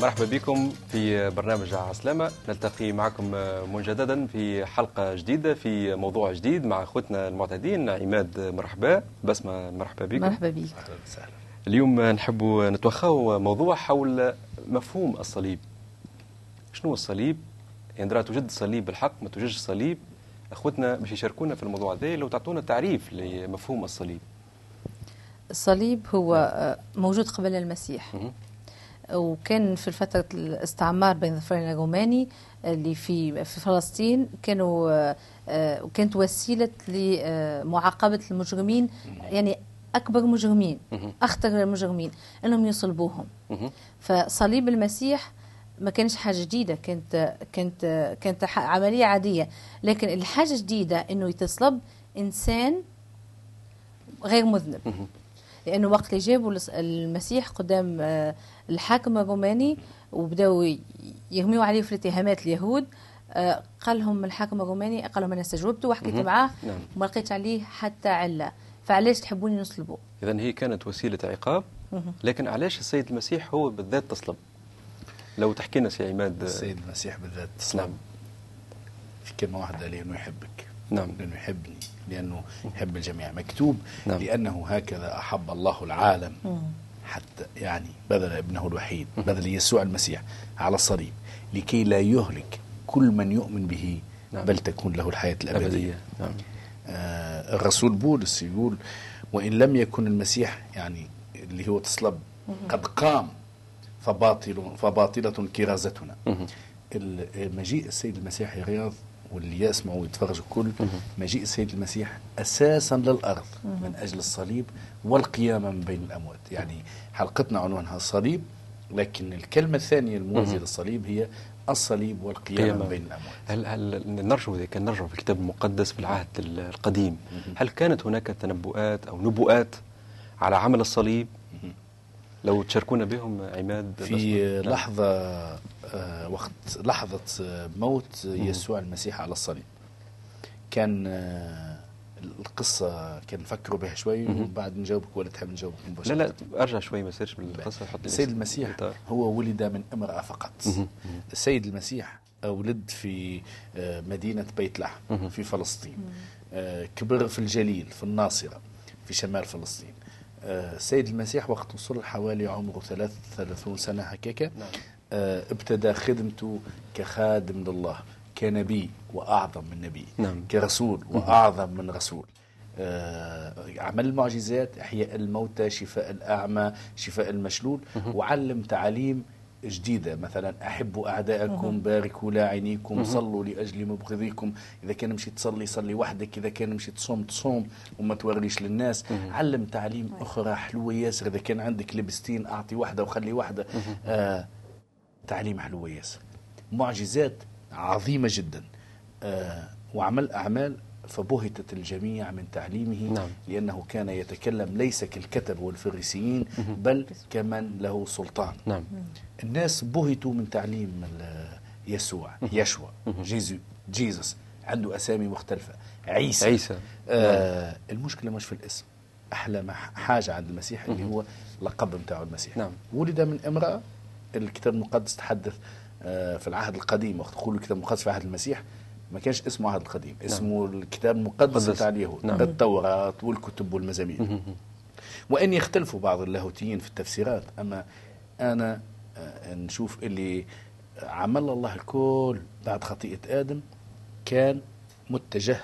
مرحبا بكم في برنامج عسلامة. نلتقي معكم مجددا في حلقة جديدة في موضوع جديد مع أخوتنا المعتادين عماد مرحبا. بسمة مرحبا بكم. مرحبا بك. أهلا وسهلا. اليوم نحب نتوخاو موضوع حول مفهوم الصليب. شنو الصليب؟ يعني درا توجد صليب بالحق ما توجدش صليب أخوتنا باش يشاركونا في الموضوع هذا لو تعطونا تعريف لمفهوم الصليب. الصليب هو آه، موجود قبل المسيح. وكان في فترة الاستعمار بين الظفرين الروماني اللي في في فلسطين كانوا آه، وكانت وسيلة لمعاقبة المجرمين يعني أكبر مجرمين. أخطر المجرمين أنهم يصلبوهم. فصليب المسيح ما كانش حاجة جديدة كانت كانت كانت عملية عادية. لكن الحاجة الجديده إنه يتصلب إنسان غير مذنب. لأنه وقت اللي جابوا المسيح قدام آه، الحاكم الروماني وبداوا ي- يرميوا عليه في الاتهامات اليهود آه، قال لهم الحاكم الروماني قال لهم أنا استجوبت وحكيت. معاه نعم. وما لقيتش عليه حتى علة. فعلاش تحبوني نصلبه إذا هي كانت وسيلة عقاب. لكن علاش السيد المسيح هو بالذات تصلب؟ لو تحكي لنا سي عماد. السيد المسيح بالذات نعم. تسلم في كلمة واحدة لأنه يحبك. نعم. لأنه يحبني لأنه يحب الجميع. مكتوب نعم. لأنه هكذا أحب الله العالم مم. حتى يعني بذل ابنه الوحيد بذل يسوع المسيح على الصليب لكي لا يهلك كل من يؤمن به نعم. بل تكون له الحياة الأبدية. أبدية. نعم. آه، الرسول بولس يقول وإن لم يكن المسيح يعني اللي هو تصلب قد قام فباطل فباطلة كرازتنا. مجيء السيد المسيح يا رياض واللي يسمعوا ويتفرجوا الكل مجيء السيد المسيح أساسا للأرض من أجل الصليب والقيامة من بين الأموات. يعني حلقتنا عنوانها الصليب لكن الكلمة الثانية الموازية للصليب هي الصليب والقيامة بين الأموات. هل هل نرجو كان نرجو في الكتاب المقدس في العهد ال- القديم؟ هل كانت هناك تنبؤات أو نبوءات على عمل الصليب. لو تشاركونا بهم عماد في؟ نعم. لحظة آه، وقت لحظة آه، موت يسوع المسيح على الصليب كان آه، القصة كان نفكروا بها شوي. وبعد نجاوبك ولا تحب نجاوبك لا مباشرة لا أرجع شوي ما يصيرش بالقصة حط السيد. المسيح. هو ولد من امرأة فقط. السيد المسيح ولد في مدينة بيت. لحم في فلسطين كبر في الجليل في الناصرة في شمال فلسطين السيد المسيح وقت وصل حوالي عمره 33 سنة هكاك نعم. آه، ابتدى خدمته كخادم لله كنبي وأعظم من نبي نعم. كرسول وأعظم من رسول. آه، عمل معجزات إحياء الموتى شفاء الأعمى شفاء المشلول وعلم تعاليم جديدة. مثلا أحبوا أعداءكم باركوا لاعنيكم صلوا لأجل مبغضيكم. إذا كان مشي تصلي صلي وحدك. إذا كان مشي تصوم تصوم وما توريش للناس. علم تعليم أخرى حلوة ياسر. إذا كان عندك لبستين أعطي واحدة وخلي واحدة آه تعليم حلو ياسر. معجزات عظيمة جدا. آه وعمل أعمال فبهتت الجميع من تعليمه نعم. لأنه كان يتكلم ليس كالكتب والفريسيين بل كمن له سلطان. نعم. الناس بهتوا من تعليم يسوع يشوع جيزو جيزوس. عنده أسامي مختلفة. عيسى. عيسى. آه المشكلة مش في الاسم. أحلى حاجة عند المسيح اللي هو لقب بتاعه المسيح. نعم. ولد من امرأة. الكتاب المقدس تحدث آه في العهد القديم وقت تقول الكتاب المقدس في عهد المسيح. ما كانش اسمه عهد القديم اسمه الكتاب المقدس مقدس. بتاع اليهود نعم. التوراة والكتب والمزامير وإن يختلفوا بعض اللاهوتيين في التفسيرات أما أنا آه، نشوف اللي عمل الله الكل بعد خطيئة آدم كان متجه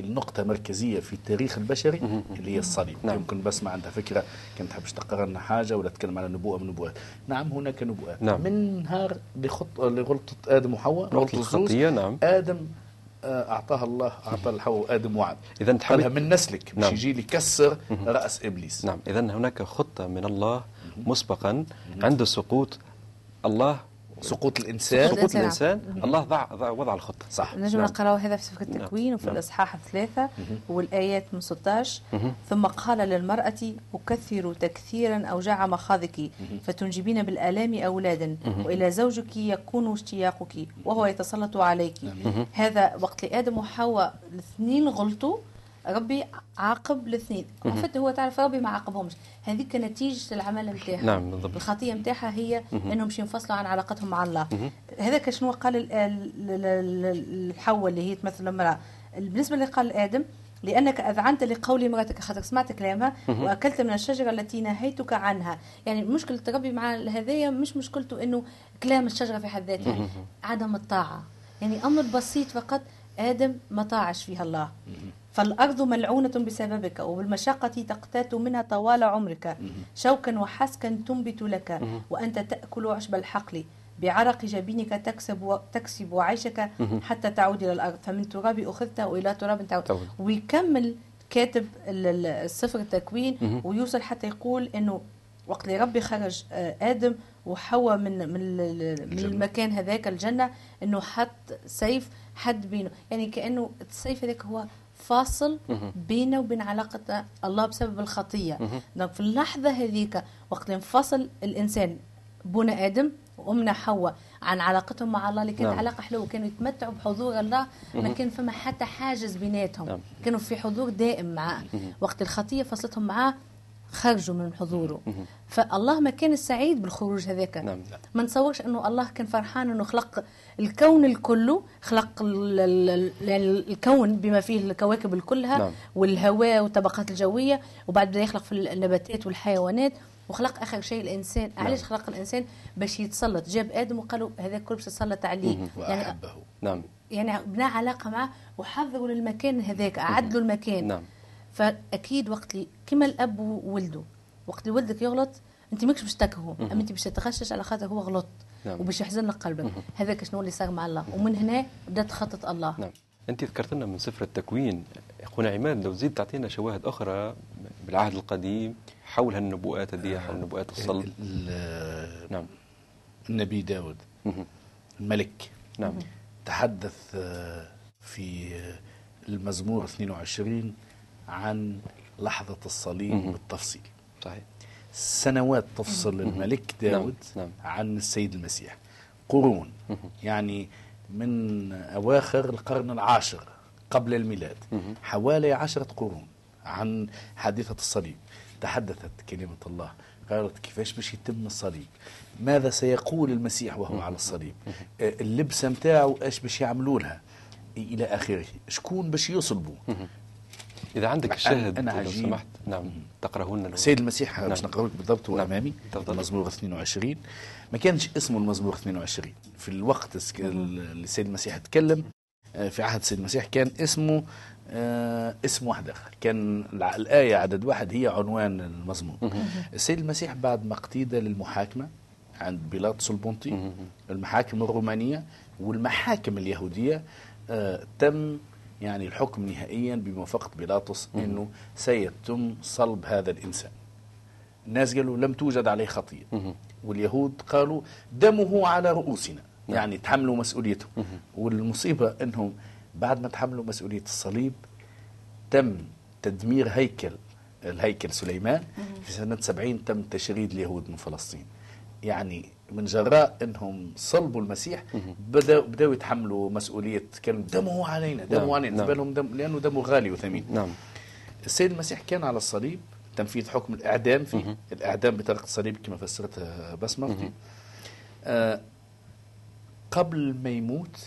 النقطة مركزية في التاريخ البشري اللي هي الصليب. نعم. يمكن بس ما عندها فكرة كنت تحبش تقرأ لنا حاجة ولا تتكلم على نبوءة من النبوءات نعم هناك نبوءات. نعم. من نهار لخط... لغلطة آدم وحواء غلطة الخطيه نعم. آدم آه، أعطاها الله أعطى لحواء وآدم وعد اذا تحب من نسلك مش نعم. يجي لي يكسر رأس إبليس. نعم اذا هناك خطة من الله مسبقا عند سقوط الله سقوط الإنسان. سقوط. الإنسان. الله ضع ضع- وضع الخطة. صح. نجم نعم. نقراو هذا في سفر التكوين وفي نعم. الإصحاح الثلاثة والآيات من 16 مهم. ثم قال للمرأة أكثر تكثيرا أوجاع مخاضك. فتنجبين بالآلام أولادا. وإلى زوجك يكون اشتياقك. وهو يتسلط عليك. هذا وقت لآدم وحواء. الاثنين غلطوا. ربي عاقب الاثنين فت هو تعرف ربي ما عاقبهمش. هذيك نتيجة العمل نتاعها نعم بالضبط. الخطية نتاعها هي إنهم باش ينفصلوا عن علاقتهم مع الله. هذاك شنو قال ال- ال- ال- ال- الحواء اللي هي تمثل المرأة. بالنسبة اللي قال آدم لأنك أذعنت لقول امرأتك خاطر سمعت كلامها وأكلت من الشجرة التي نهيتك عنها. يعني مشكلة ربي مع هذايا مش مشكلته إنه كلام الشجرة في حد ذاتها. عدم الطاعة. يعني أمر بسيط فقط آدم ما طاعش فيها الله. فالأرض ملعونة بسببك وبالمشقة تقتات منها طوال عمرك. شوكا وحسكا تنبت لك وأنت تأكل عشب الحقل. بعرق جبينك تكسب و... تكسب عيشك حتى تعود إلى الأرض. فمن تراب أخذت وإلى تراب تعود. ويكمل كاتب ال- ال- السفر التكوين ويوصل حتى يقول إنه وقت اللي ربي خرج آه، آدم وحواء من من من. المكان هذاك الجنة إنه حط سيف حد بينه. يعني كأنه السيف هذاك هو فاصل بينه وبين علاقة الله بسبب الخطية. دونك في اللحظة هذيك وقت انفصل الإنسان أبونا آدم وأمنا حواء عن علاقتهم مع الله اللي كانت نعم. علاقة حلوة كانوا يتمتعوا بحضور الله ما كان فما حتى حاجز بيناتهم. نعم. كانوا في حضور دائم معاه. وقت الخطية فصلتهم معاه خرجوا من حضوره. فالله ما كان سعيد بالخروج هذاك. نعم. ما نتصورش إنه الله كان فرحان إنه خلق الكون الكله خلق ال- ال- ال- يعني الكون بما فيه الكواكب الكلها نعم. والهواء والطبقات الجوية وبعد بدا يخلق في النباتات والحيوانات وخلق آخر شيء الإنسان. علاش خلق الإنسان؟ باش يتسلط. جاب آدم وقالوا هذا كل باش يتسلط عليه يعني نعم. يعني بنى علاقة معه وحضروا للمكان هذاك له المكان. نعم. فأكيد وقت لي كما الأب وولده وقت اللي ولدك يغلط أنت ماكش باش تكرهه أما أنت باش تتغشش على خاطر هو غلط نعم. وباش يحزن لك قلبك. هذاك شنو اللي صار مع الله. ومن هنا بدأت خطه الله. نعم. أنت ذكرت لنا من سفر التكوين أخونا عماد لو تزيد تعطينا شواهد أخرى بالعهد القديم حول هالنبوءات هذه حول نبوءات الصلب. ال- نعم. النبي داود. الملك. نعم. تحدث آه، في آه، المزمور 22 عن لحظة الصليب. بالتفصيل. صحيح. سنوات تفصل الملك داود نعم، نعم. عن السيد المسيح. قرون. يعني من أواخر القرن العاشر قبل الميلاد. حوالي عشرة قرون عن حادثة الصليب. تحدثت كلمة الله قالت كيفاش باش يتم الصليب؟ ماذا سيقول المسيح وهو على الصليب؟ اللبسة متاعه إيش باش يعملوا لها؟ إلى آخره. شكون باش يصلبوا إذا عندك الشاهد أنا لو. سمحت نعم تقراه لنا السيد المسيح باش نعم. نقرأ لك بالضبط هو نعم. أمامي تفضل. المزمور 22 ما كانش اسمه المزمور 22 في الوقت اللي السيد المسيح تكلم آه، في عهد السيد المسيح كان اسمه آه، اسم واحد آخر. كان الآية عدد واحد هي عنوان المزمور. السيد المسيح بعد ما اقتيد للمحاكمة عند بيلاطس البنطي المحاكم الرومانية والمحاكم اليهودية آه، تم يعني الحكم نهائيا بموافقه بيلاطس إنه سيتم صلب هذا الإنسان. الناس قالوا لم توجد عليه خطية. مهم. واليهود قالوا دمه على رؤوسنا. يعني تحملوا مسؤوليته. والمصيبة إنهم بعد ما تحملوا مسؤولية الصليب تم تدمير هيكل الهيكل سليمان. في سنة 70 تم تشريد اليهود من فلسطين. يعني من جراء إنهم صلبوا المسيح بداوا بدأوا يتحملوا مسؤولية كلمه دمه علينا دمه نعم، علينا نعم. بالهم دم لأنه دمه غالي وثمين. نعم. السيد المسيح كان على الصليب تنفيذ حكم الإعدام فيه. الإعدام بطريقة الصليب كما فسرتها بسمة. آه قبل ما يموت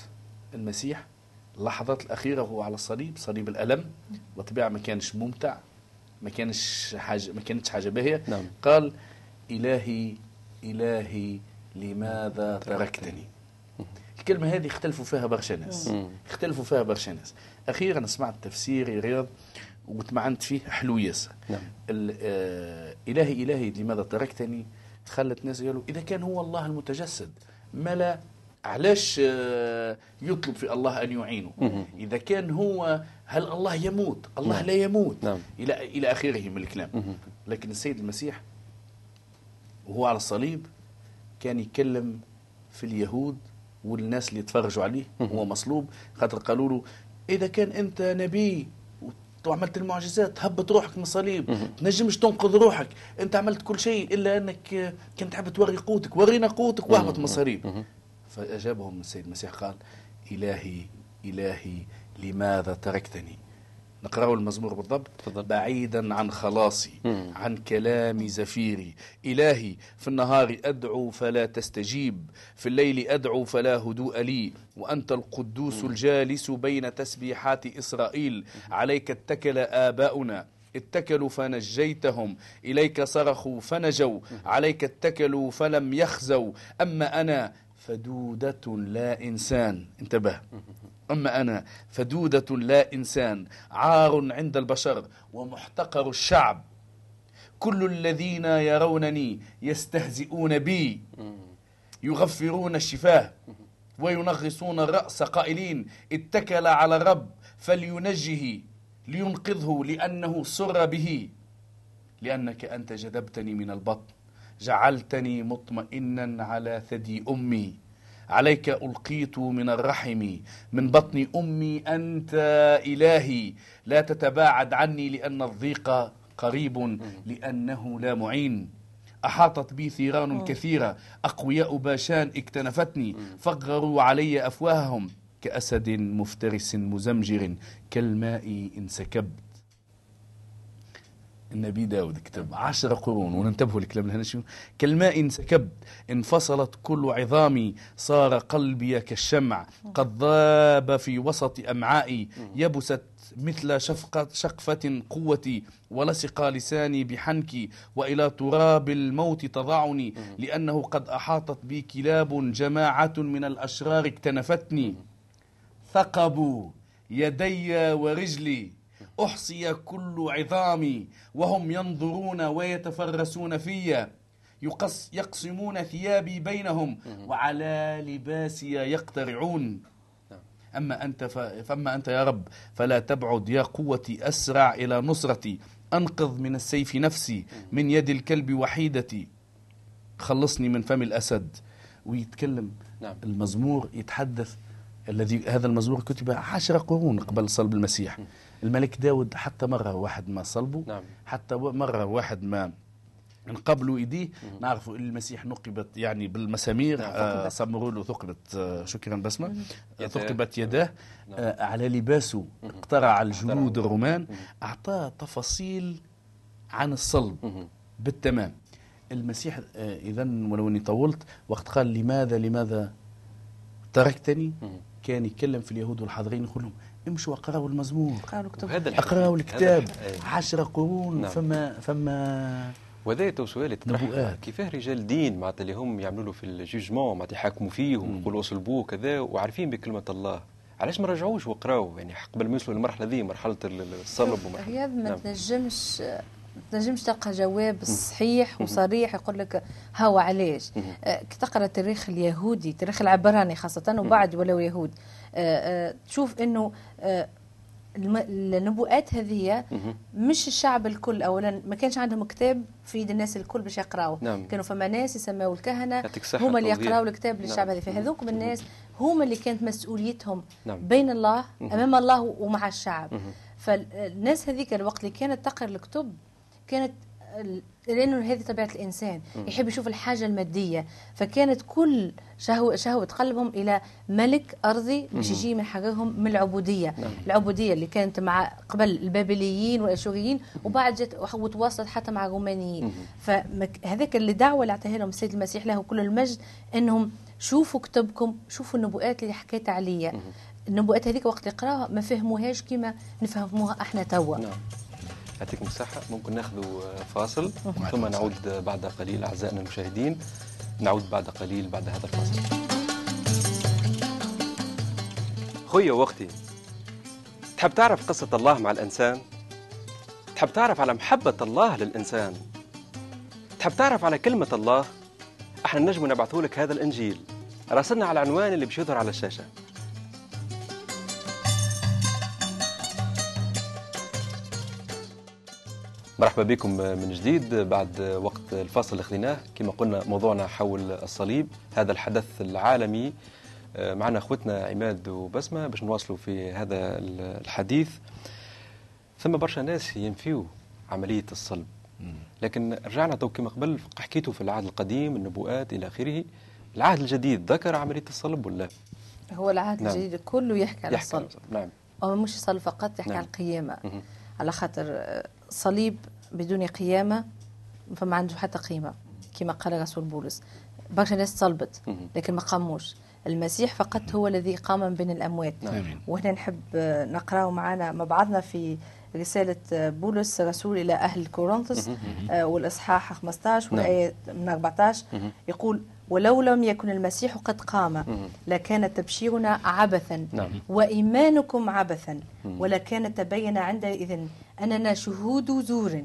المسيح اللحظات الأخيرة وهو على الصليب صليب الألم بطبيعة ما كانش ممتع ما كانش حاجة ما كانتش حاجة باهية. نعم. قال إلهي إلهي لماذا تركتني؟ الكلمة هذه اختلفوا فيها برشا ناس. اختلفوا فيها برشا ناس. أخيرا سمعت تفسير رياض وتمعنت فيه حلو ياسر. نعم. آه، إلهي إلهي لماذا تركتني؟ خلت ناس قالوا إذا كان هو الله المتجسد ما لا علاش آه، يطلب في الله أن يعينه؟ إذا كان هو هل الله يموت؟ الله نعم. لا يموت. نعم. إلى إلى آخره من الكلام. لكن السيد المسيح وهو على الصليب كان يكلم في اليهود والناس اللي يتفرجوا عليه وهو مصلوب. خاطر قالوا له إذا كان أنت نبي وعملت المعجزات هبط روحك من الصليب. تنجمش تنقذ روحك. أنت عملت كل شيء إلا أنك كنت تحب توري قوتك. ورينا قوتك واهبط من الصليب. فأجابهم السيد المسيح قال إلهي إلهي لماذا تركتني؟ نقرأ المزمور بالضبط. تفضل. بعيدا عن خلاصي مم. عن كلام زفيري. إلهي في النهار أدعو فلا تستجيب في الليل أدعو فلا هدوء لي. وأنت القدوس الجالس بين تسبيحات إسرائيل. عليك اتكل آباؤنا. اتكلوا فنجيتهم. إليك صرخوا فنجوا. عليك اتكلوا فلم يخزوا. أما أنا فدودة لا إنسان. انتبه. أما أنا فدودة لا إنسان عار عند البشر ومحتقر الشعب. كل الذين يرونني يستهزئون بي. يغفرون الشفاه وينغصون الرأس قائلين اتكل على الرب فلينجه لينقذه لأنه سر به. لأنك أنت جذبتني من البطن جعلتني مطمئنا على ثدي أمي. عليك ألقيت من الرحم من بطن أمي أنت إلهي. لا تتباعد عني لأن الضيق قريب لأنه لا معين. أحاطت بي ثيران كثيرة أقوياء باشان اكتنفتني. فغروا علي أفواههم كأسد مفترس مزمجر كالماء انسكبت النبي داود كتب عشر قرون وننتبهوا لكلام هنا شو كالماء انسكبت انفصلت كل عظامي صار قلبي كالشمع قد ذاب في وسط أمعائي يبست مثل شقفة شقفة قوتي ولصق لساني بحنكي وإلى تراب الموت تضعني لأنه قد أحاطت بي كلاب جماعة من الأشرار اكتنفتني. ثقبوا يدي ورجلي أحصي كل عظامي وهم ينظرون ويتفرسون في يقص يقسمون ثيابي بينهم وعلى لباسي يقترعون. أما أنت ف... فأما أنت يا رب فلا تبعد يا قوتي أسرع إلى نصرتي أنقذ من السيف نفسي من يد الكلب وحيدتي. خلصني من فم الأسد. ويتكلم نعم. المزمور يتحدث الذي هذا المزمور كتب عشر قرون قبل صلب المسيح. الملك داود حتى مرة واحد ما صلبه نعم. حتى مرة واحد ما نقبلوا إيديه. نعرفوا المسيح نقبت يعني بالمسامير آه سمروا له ثقبت آه شكرا بسمة. يداه. ثقبت يداه آه على لباسه. اقترع الجنود الرومان. أعطاه تفاصيل عن الصلب. بالتمام. المسيح آه اذا ولو إني طولت وقت قال لماذا لماذا تركتني؟ كان يتكلم في اليهود والحاضرين يقول لهم امشوا اقرأوا المزمور. اقرأوا الكتاب. عشر قرون نعم. فما فما وهذا تو سؤال يطرح. كيفاه رجال دين معناتها اللي هم يعملوا له في الجوجمون معناتها يحاكموا فيه ويقولوا صلبوه كذا وعارفين بكلمة الله. علاش ما رجعوش وقراوا يعني قبل ما يوصلوا للمرحلة ذي مرحلة الصلب ومرحلة. هي ما نعم. تنجمش ما تنجمش تلقى جواب صحيح وصريح يقول لك هو علاش. آه، كي تقرأ التاريخ اليهودي التاريخ العبراني خاصة وبعد ولو يهود. تشوف إنه آه، النبوءات هذه مش الشعب الكل اولا ما كانش عندهم كتاب في ايد الناس الكل باش يقراوه نعم. كانوا فما ناس يسموا الكهنة هما اللي. يقراوا الكتاب للشعب نعم. هذا فهذوك الناس هما اللي كانت مسؤوليتهم نعم. بين الله أمام الله ومع الشعب فالناس هذيك الوقت اللي كانت تقرأ الكتب كانت لأنه هذه طبيعة الإنسان يحب يشوف الحاجة المادية. فكانت كل شهوه شهوة قلبهم إلى ملك أرضي باش يجي من حقهم من العبودية. العبودية اللي كانت مع قبل البابليين والأشوريين وبعد جت وتواصلت حتى مع الرومانيين. فهذاك اللي دعوة اللي اعطاها لهم السيد المسيح له كل المجد إنهم شوفوا كتبكم شوفوا النبوءات اللي حكيت عليا النبوءات هذيك وقت اللي قراها ما فهموهاش كما نفهموها إحنا توا. نعم. يعطيكم الصحة ممكن ناخذ فاصل ثم نعود بعد قليل أعزائنا المشاهدين نعود بعد قليل بعد هذا الفاصل خويا واختي تحب تعرف قصة الله مع الإنسان؟ تحب تعرف على محبة الله للإنسان؟ تحب تعرف على كلمة الله؟ إحنا نجم نبعثوا لك هذا الإنجيل راسلنا على العنوان اللي بيظهر على الشاشة مرحبا بكم من جديد بعد وقت الفاصل اللي خذيناه. كما قلنا موضوعنا حول الصليب هذا الحدث العالمي. معنا أخوتنا عماد وبسمة باش نواصلوا في هذا الحديث. ثم برشا ناس ينفيوا عملية الصلب. لكن رجعنا تو كما قبل حكيتوا في العهد القديم النبوءات إلى آخره. العهد الجديد ذكر عملية الصلب ولا؟ هو العهد نعم. الجديد كله يحكي على الصلب. نعم. هو مش يصلي فقط يحكي نعم. عن القيامة. مهم. على خاطر آه، صليب بدون قيامة فما عنده حتى قيمة كما قال رسول بولس برشا ناس صلبت. لكن ما قاموش المسيح فقط هو الذي قام من بين الأموات آمين. وهنا نحب نقرأه معنا مع بعضنا في رسالة بولس رسول إلى أهل كورنثوس آه، والإصحاح 15 نعم. والآية من 14 مهم. يقول ولو لم يكن المسيح قد قام. لكان تبشيرنا عبثا نعم. وإيمانكم عبثا. ولكان تبين عندئذ أننا شهود زور.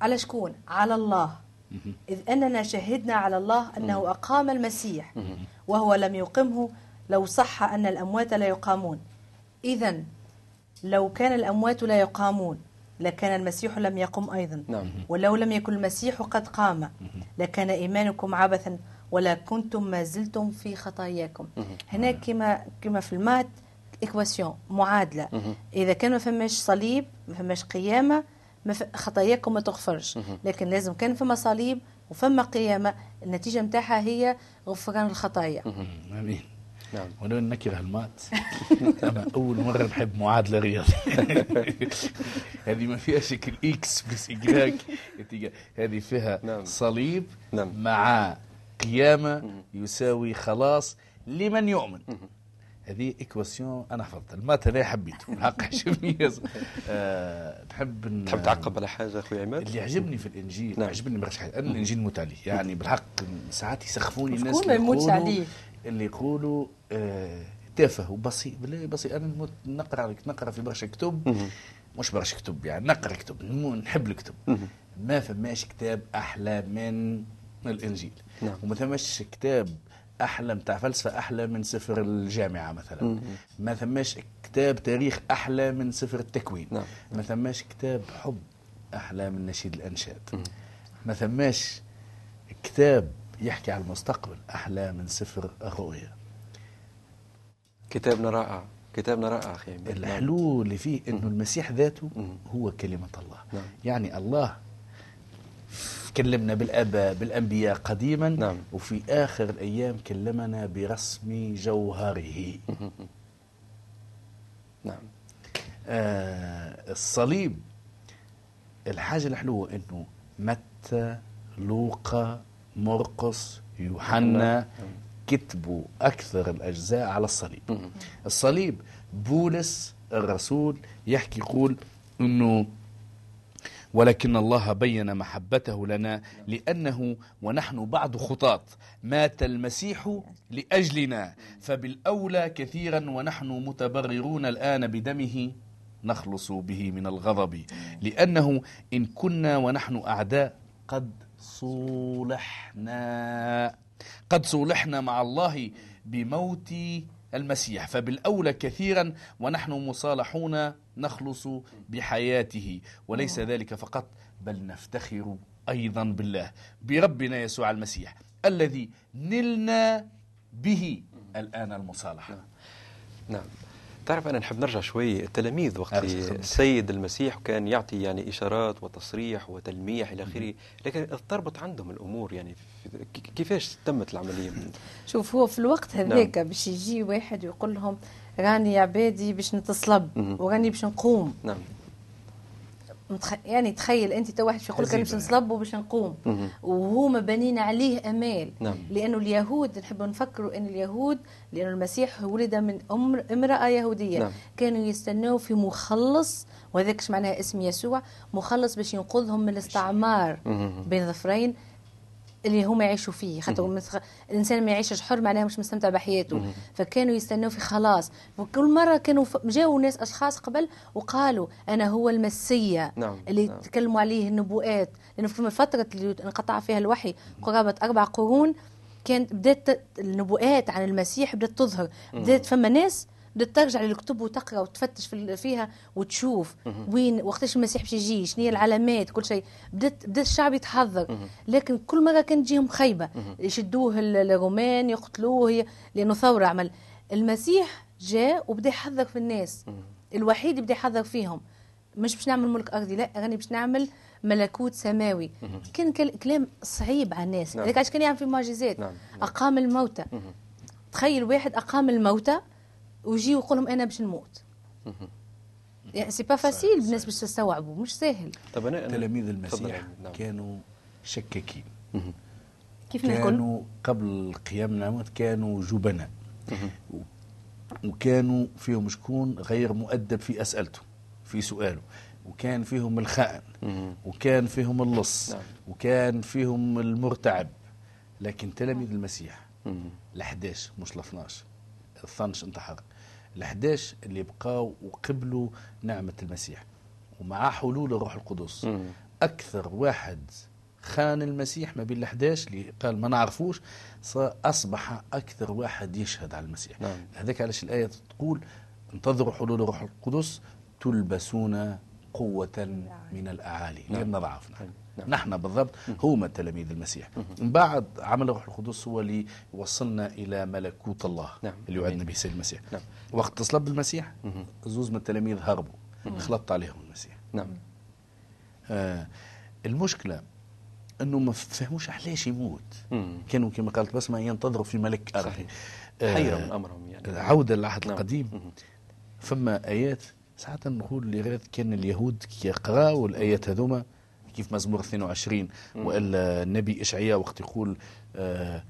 على شكون؟ على الله. إذ أننا شهدنا على الله أنه أقام المسيح. وهو لم يقمه لو صح أن الأموات لا يقامون. إذا لو كان الأموات لا يقامون لكان المسيح لم يقم أيضا. نعم. ولو لم يكن المسيح قد قام. لكان إيمانكم عبثا ولا كنتم ما زلتم في خطاياكم. هناك كما كما في المات إكواسيون معادلة. إذا كان ما فماش صليب ما فماش قيامة ما. خطاياكم ما تغفرش. لكن لازم كان فما صليب وفما قيامة النتيجة متاعها هي غفران الخطايا. آمين. نعم. ولو نكره ال maths. أنا أول مرة نحب معادله رياضيه هذه ما فيها شكل X plus Y هذه فيها نعم. صليب نعم. مع قيامة يساوي خلاص لمن يؤمن. هذه équation أنا حفظتها. ال maths هذا حبيته. الحق عجبني آه، تحب تحب تعقب على حاجة أخوي عماد؟ اللي عجبني في الإنجيل. نعم. عجبني برشا حاجات أنا الإنجيل موت عليه يعني بالحق ساعات يسخفوني الناس شكون ما اللي يموتش يقولوا عليه؟ اللي يقولوا آه تافه وبسيط بالله بسيط أنا نقرأ نقرأ في برشا كتب. مش برشا كتب يعني نقرأ كتب نحب الكتب. ما فماش كتاب أحلى من الإنجيل نعم. وما ثماش كتاب أحلى متاع فلسفة أحلى من سفر الجامعة مثلا مم. ما ثماش كتاب تاريخ أحلى من سفر التكوين نعم. ما ثماش كتاب حب أحلى من نشيد الأنشاد ما ثماش كتاب يحكي على المستقبل أحلى من سفر الرؤيا كتابنا رائع كتابنا رائع نعم. الحلو اللي فيه إنه المسيح ذاته. هو كلمة الله نعم. يعني الله كلمنا بالاباء بالأنبياء قديما نعم. وفي آخر الأيام كلمنا برسم جوهره نعم آه الصليب الحاجة الحلوة إنه متى لوقا مرقس يوحنا كتبوا أكثر الأجزاء على الصليب. الصليب بولس الرسول يحكي يقول إنه ولكن الله بين محبته لنا لأنه ونحن بعد خطاة. مات المسيح لأجلنا فبالأولى كثيرا ونحن متبررون الآن بدمه نخلص به من الغضب. لأنه إن كنا ونحن أعداء قد صولحنا قد صولحنا مع الله بموت المسيح. فبالأولى كثيرا ونحن مصالحون نخلص بحياته. وليس ذلك فقط بل نفتخر أيضا بالله بربنا يسوع المسيح الذي نلنا به الآن المصالحة. نعم. تعرف أنا نحب نرجع شوي التلاميذ وقت. السيد المسيح كان يعطي يعني إشارات وتصريح وتلميح إلى آخره لكن اضطربت عندهم الأمور يعني كيفاش تمت العملية شوف هو في الوقت هذاك باش يجي واحد ويقول لهم راني يا عبادي باش نتصلب. وراني باش نقوم نعم. يعني تخيل أنت تو واحد يقول لك أنا باش هزيمة. نصلب وباش نقوم مهم. وهما بنين عليه أمال نعم. لأنه اليهود نحب نفكروا أن اليهود لأنه المسيح ولد من أم امرأة يهودية نعم. كانوا يستناو في مخلص وهذاك معناها اسم يسوع مخلص باش ينقذهم من الاستعمار. بين ظفرين اللي هما يعيشوا فيه خاطر الإنسان ما يعيشش حر معناها مش مستمتع بحياته. فكانوا يستنوا في خلاص. وكل مرة كانوا ف- جاوا ناس أشخاص قبل وقالوا أنا هو المسيا نعم، اللي نعم. تكلموا عليه النبوءات. لأنه في الفترة اللي انقطع فيها الوحي قرابة أربع قرون كانت بدأت النبوءات عن المسيح بدأت تظهر. بدأت فما ناس بدات ترجع للكتب وتقرأ وتفتش فيها وتشوف وين وقتاش المسيح باش يجي شنو هي العلامات كل شيء. بدات بدا الشعب يتحضر. لكن كل مرة كانت تجيهم خيبة. يشدوه ال- الرومان يقتلوه لأنه ثورة عمل. المسيح جاء وبدأ يحضر في الناس. الوحيد اللي بدا يحضر فيهم. مش باش نعمل ملك أرضي لا راني باش نعمل ملكوت سماوي. كان كل- كلام صعيب على الناس. نعم. علاش كان يعمل في معجزات. نعم. أقام الموتى. تخيل واحد أقام الموتى ويجي ويقول لهم أنا باش نموت. يعني c'est pas facile الناس باش تستوعبوا مش ساهل طب أنا تلاميذ المسيح نعم. كانوا شكاكين. كيف نقول كانوا قبل قيام النعمات كانوا جبناء. وكانوا فيهم شكون غير مؤدب في أسئلته في سؤاله. وكان فيهم الخائن. وكان فيهم اللص. نعم. وكان فيهم المرتعب. لكن تلاميذ المسيح مهم. ال 11 مش ال 12 ال 12 انتحر. ال 11 اللي بقاو وقبلوا نعمة المسيح. ومع حلول الروح القدس. مم. أكثر واحد خان المسيح ما بين ال 11 اللي قال ما نعرفوش أصبح أكثر واحد يشهد على المسيح. نعم. هذاك علاش الآية تقول انتظروا حلول الروح القدس تلبسون قوة من الأعالي. نعم. لأن ضعفنا. نعم. نحن بالضبط هما تلاميذ المسيح من بعد عمل الروح القدس هو اللي وصلنا إلى ملكوت الله نعم. اللي وعدنا به سيد المسيح نعم. وقت صلب المسيح مهم. زوز من التلاميذ هربوا خلطت عليهم المسيح نعم آه المشكلة إنه ما فهموش علاش يموت مم. كانوا كما قالت بسمة ينتظروا في ملك ارضي. آه، حيرة من أمرهم يعني عودة للعهد نعم. القديم مهم. فما آيات ساعات نقول لغاية كان اليهود كي يقرأوا الآيات هذوما كيف مزمور 22 والا النبي إشعياء وقت يقول آه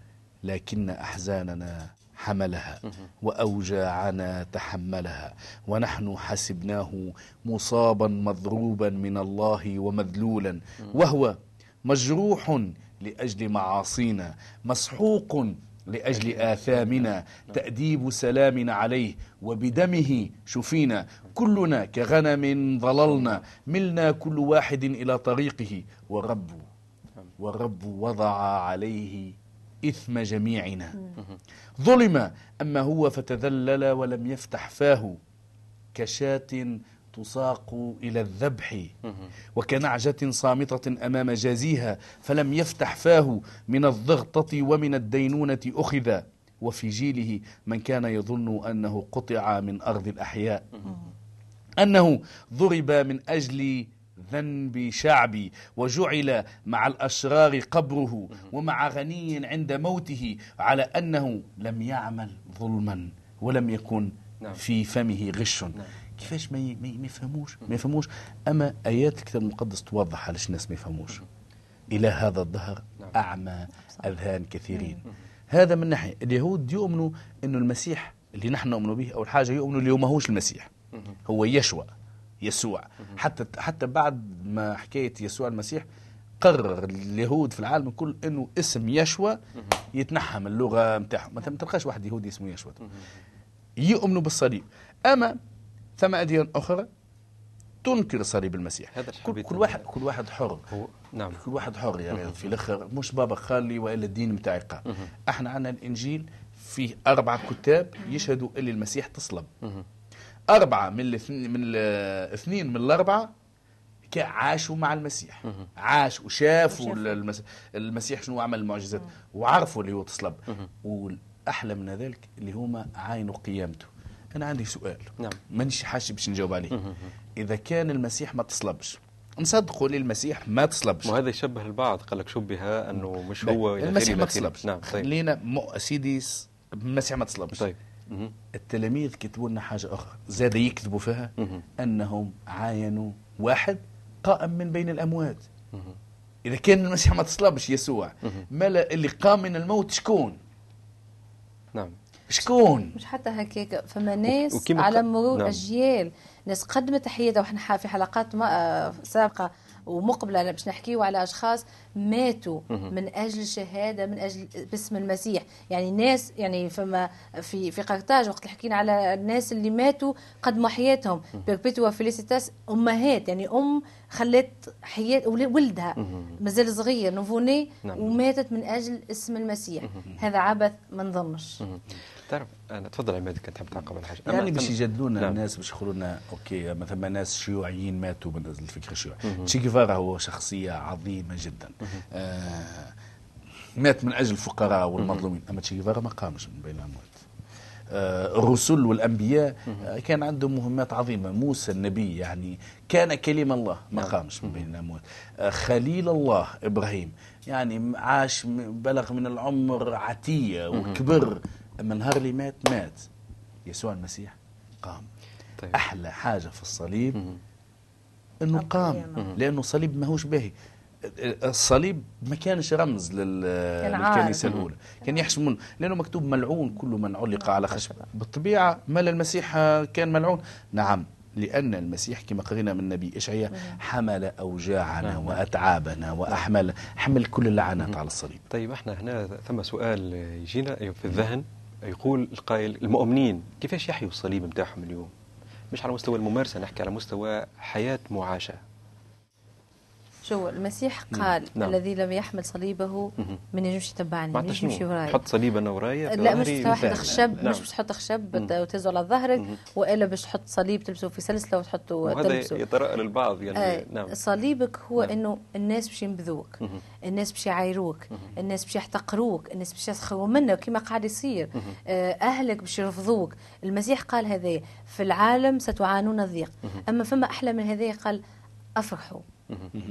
لكن أحزاننا حملها وأوجاعنا تحملها ونحن حسبناه مصابا مضروبا من الله ومذلولا وهو مجروح لأجل معاصينا مسحوق لأجل آثامنا تأديب سلامنا عليه وبدمه شفينا. كلنا كغنم ضللنا ملنا كل واحد إلى طريقه. والرب والرب وضع عليه إثم جميعنا. ظلم أما هو فتذلل ولم يفتح فاه كشاة تساق إلى الذبح. وكنعجة صامتة أمام جازيها فلم يفتح فاه من الضغطة ومن الدينونة أخذ. وفي جيله من كان يظن أنه قطع من أرض الأحياء. أنه ضرب من أجل ذنب شعبي وجعل مع الأشرار قبره. ومع غني عند موته على أنه لم يعمل ظلما ولم يكن نعم. في فمه غش. كيفاش ما يفهموش؟ ما يفهموش. أما آيات الكتاب المقدس توضح علاش الناس ما يفهموش. إلى هذا الدهر نعم. أعمى أذهان كثيرين. هذا من ناحية. اليهود يؤمنوا أنه المسيح اللي نحن نؤمن به أول حاجة يؤمنوا اللي هو ماهوش المسيح. هو يشوى يسوع. حتى حتى بعد ما حكاية يسوع المسيح قرر اليهود في العالم الكل إنه اسم يشوى يتنحى من اللغة نتاعهم ما تلقاش واحد يهودي اسمه يشوى يؤمنوا بالصليب. أما ثم اديان أخرى تنكر صليب المسيح. هذا كل, كل واحد كل واحد حر. هو نعم. كل واحد حر يعني في الآخر مش بابا خالي وإلا الدين متاعي قال إحنا عندنا الإنجيل فيه أربع كتاب يشهدوا اللي المسيح تصلب. مهم. أربعة من الاثنين من الاثنين من الأربعة كا- عاشوا مع المسيح. عاشوا وشافوا وشافوا. المس... المسيح شنو عمل المعجزات. وعرفوا اللي هو تصلب. والأحلى من ذلك اللي هما عاينوا قيامته. أنا عندي سؤال. نعم. مانيش حاشي باش نجاوب عليه. إذا كان المسيح ما تصلبش نصدقوا لي المسيح ما تصلبش؟ وهذا يشبه البعض قال لك شبه أنه مش هو المسيح ما. تصلبش. نعم طيب. خلينا سيدي المسيح ما تصلبش. طيب. التلاميذ كتبوا لنا حاجة أخرى. زاد يكذبوا فيها. أنهم عاينوا واحد قائم من بين الأموات. إذا كان المسيح ما تصلبش يسوع. ملا اللي قام من الموت شكون؟ نعم. شكون مش حتى هكاك فما ناس على مرور نعم. اجيال ناس قدمت تحياتها وحنا في حلقات ما- آه، سابقة ومقبلة باش نحكيو على أشخاص ماتوا. من أجل الشهاده من أجل باسم المسيح يعني ناس يعني فما في في قرطاج وقت اللي حكينا على الناس اللي ماتوا قدموا حياتهم بيربيتوا فيليسيتاس أمهات يعني أم خلت حياة ول- ولدها. مازال صغير نوفوني نعم. وماتت من أجل اسم المسيح هذا عبث ما نظنش. تعرف أنا تفضل عماد كنت تحب تعقب على حاجة يعني باش يجادلونا نعم. الناس باش يقولوا لنا أوكي مثلا ناس شيوعيين ماتوا من الفكر الشيوعي تشي جيفارا هو شخصية عظيمة جدا. آه مات من أجل الفقراء والمظلومين. أما تشي جيفارا ما قامش من بين الأموات. آه، الرسل والأنبياء آه، كان عندهم مهمات عظيمة. موسى النبي يعني كان كلمه الله ما نعم. قامش من بين الأموات. آه، خليل الله إبراهيم يعني عاش بلغ من العمر عتية وكبر. اما نهار اللي مات مات. يسوع المسيح قام. طيب. أحلى حاجة في الصليب. إنه القيامة. قام. لأنه صليب ماهوش باهي. الصليب ما كانش رمز لل-. للكنيسة الأولى. كان يحشمون لأنه مكتوب ملعون كل من علق على خشبه بالطبيعة مال المسيح كان ملعون. نعم. لأن المسيح كما قرينا من النبي إشعياء حمل أوجاعنا نعم. وأتعابنا وأحمل حمل كل اللعنات على الصليب. طيب إحنا هنا ثم سؤال يجينا في الذهن. يقول القائل المؤمنين كيفاش يحيوا الصليب نتاعهم اليوم؟ مش على مستوى الممارسة نحكي على مستوى حياة معاشة. شو المسيح قال نعم. الذي لم يحمل صليبه. من يجمش يتبعني من يجمش شنو؟ وراي تحط صليب أنا ورايا لا مش واحد وفعلا. خشب نعم. مش باش تحط خشب. وتهزه على ظهرك. وإلا باش تحط صليب تلبسه في سلسلة وتحطه وهذا تلبسه يتراءى للبعض يعني آه نعم صليبك هو نعم. إنه الناس باش ينبذوك. الناس باش يعايروك. الناس باش يحتقروك الناس باش يسخروا منك كما قاعد يصير. آه أهلك باش يرفضوك المسيح قال هذا في العالم ستعانون الضيق. أما فما أحلى من هذا قال أفرحوا.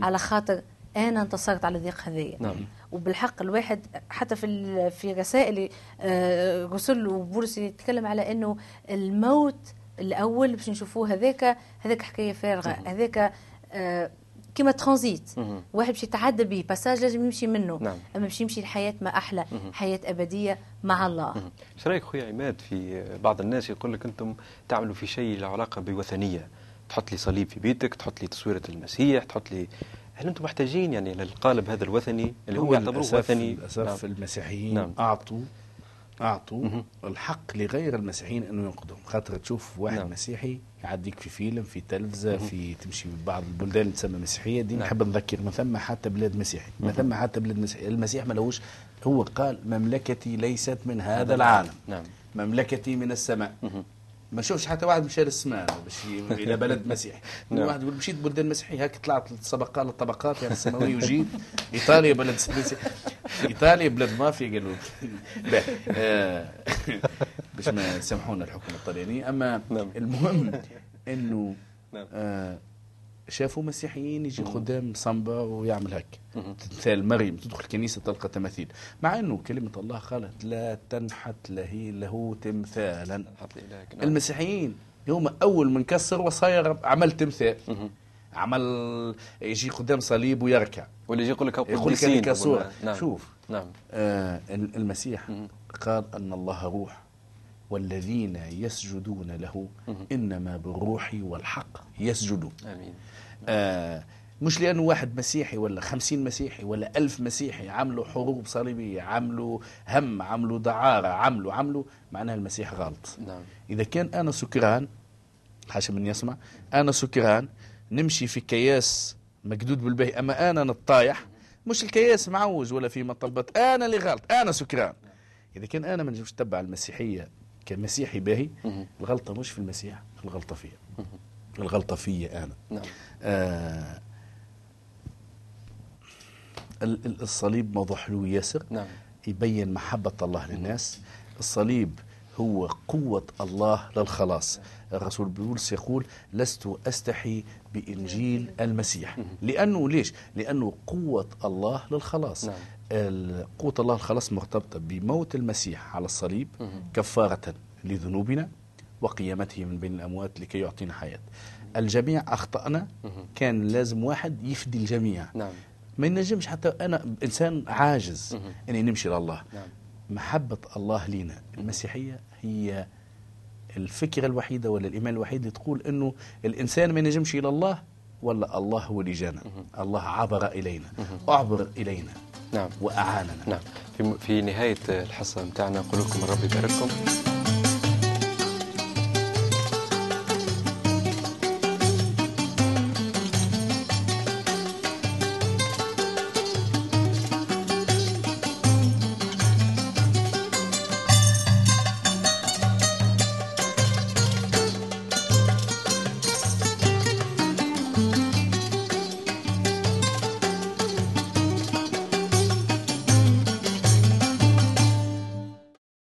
على خاطر أنا انتصرت على الضيق هذايا نعم. وبالحق الواحد حتى في في رسائل آه، رسل وبولس يتكلم على إنه الموت الأول باش نشوفوه هذاك هذاك حكاية فارغة. هذاك آه، كما ترانزيت. واحد باش يتعدى به باساج لازم يمشي منه. نعم. أما باش يمشي الحياة ما أحلى. حياة أبدية مع الله. إيش رأيك خويا عماد في بعض الناس يقول لك أنتم تعملوا في شيء له علاقة بوثنية؟ تحط لي صليب في بيتك تحط لي تصويرة المسيح تحط لي هل أنتم محتاجين يعني للقالب هذا الوثني اللي هم يعتبروه وثني للأسف نعم. المسيحيين نعم. أعطوا أعطوا مهم. الحق لغير المسيحيين أنه ينقذهم خاطر تشوف واحد نعم. مسيحي يعديك في فيلم في تلفزة في تمشي بعض البلدان اللي تسمى مسيحية دي نعم. نحب نذكر ما ثم حتى بلاد مسيحي ما ثم حتى بلاد مسيحي المسيح ما لهوش هو قال مملكتي ليست من هذا العالم نعم مملكتي من السماء مهم. ما نشوفش حتى واحد مشى للسماء باش إلى بلد مسيحي نعم. واحد يقول مشيت بلدان مسيحية هيك طلعت الطبقات الطبقات يعني السماوية وجيت إيطاليا بلد مسيحي إيطاليا بلد مافيا قالوا آه، باش ما يسامحونا الحكومة الطليانيه أما نعم. المهم إنه نعم. آه، شافوا مسيحيين يجي خدام صنبا ويعمل هيك مهم. تمثال مريم تدخل الكنيسة تلقى تماثيل مع إنه كلمة الله قالت لا تنحت له له تمثالا. نعم. المسيحيين هم أول من كسر وصايا عمل تمثال. عمل يجي قدام صليب ويركع واللي يجي يقول لك يقول لك. نعم شوف نعم آه المسيح. قال أن الله روح والذين يسجدون له. إنما بالروح والحق يسجدون آمين آه مش لأنه واحد مسيحي ولا خمسين مسيحي ولا ألف مسيحي عملوا حروب صليبية عملوا هم عملوا دعارة عملوا عملوا معناها المسيح غلط. نعم. إذا كان أنا سكران حاشا من يسمع أنا سكران نمشي في كياس مقدود بالبهي أما أنا نطايح مش الكياس معوج ولا في مطبات أنا اللي غلط أنا سكران. إذا كان أنا ما نجمش نتبع المسيحية كمسيحي باهي. الغلطة مش في المسيح الغلطة فيا. الغلطة فيا أنا. نعم. آه ال- ال- الصليب موضوع حلو ياسر نعم. يبين محبة الله للناس. الصليب هو قوة الله للخلاص. الرسول بولس يقول لست أستحي بإنجيل المسيح. لأنه ليش؟ لأنه قوة الله للخلاص. نعم. قوة الله للخلاص مرتبطة بموت المسيح على الصليب كفارة لذنوبنا. وقيامته من بين الأموات لكي يعطينا حياة. الجميع أخطأنا كان لازم واحد يفدي الجميع. نعم. ما ينجمش حتى أنا إنسان عاجز. إني نمشي لله نعم. محبة الله لينا المسيحية هي الفكرة الوحيدة ولا الإيمان الوحيد اللي تقول إنه الإنسان ما ينجمش إلى الله ولا الله هو اللي جانا. الله عبر إلينا اعبر إلينا نعم. وأعاننا. نعم. في في نهاية الحصة نتاعنا نقول لكم الرب يبارككم.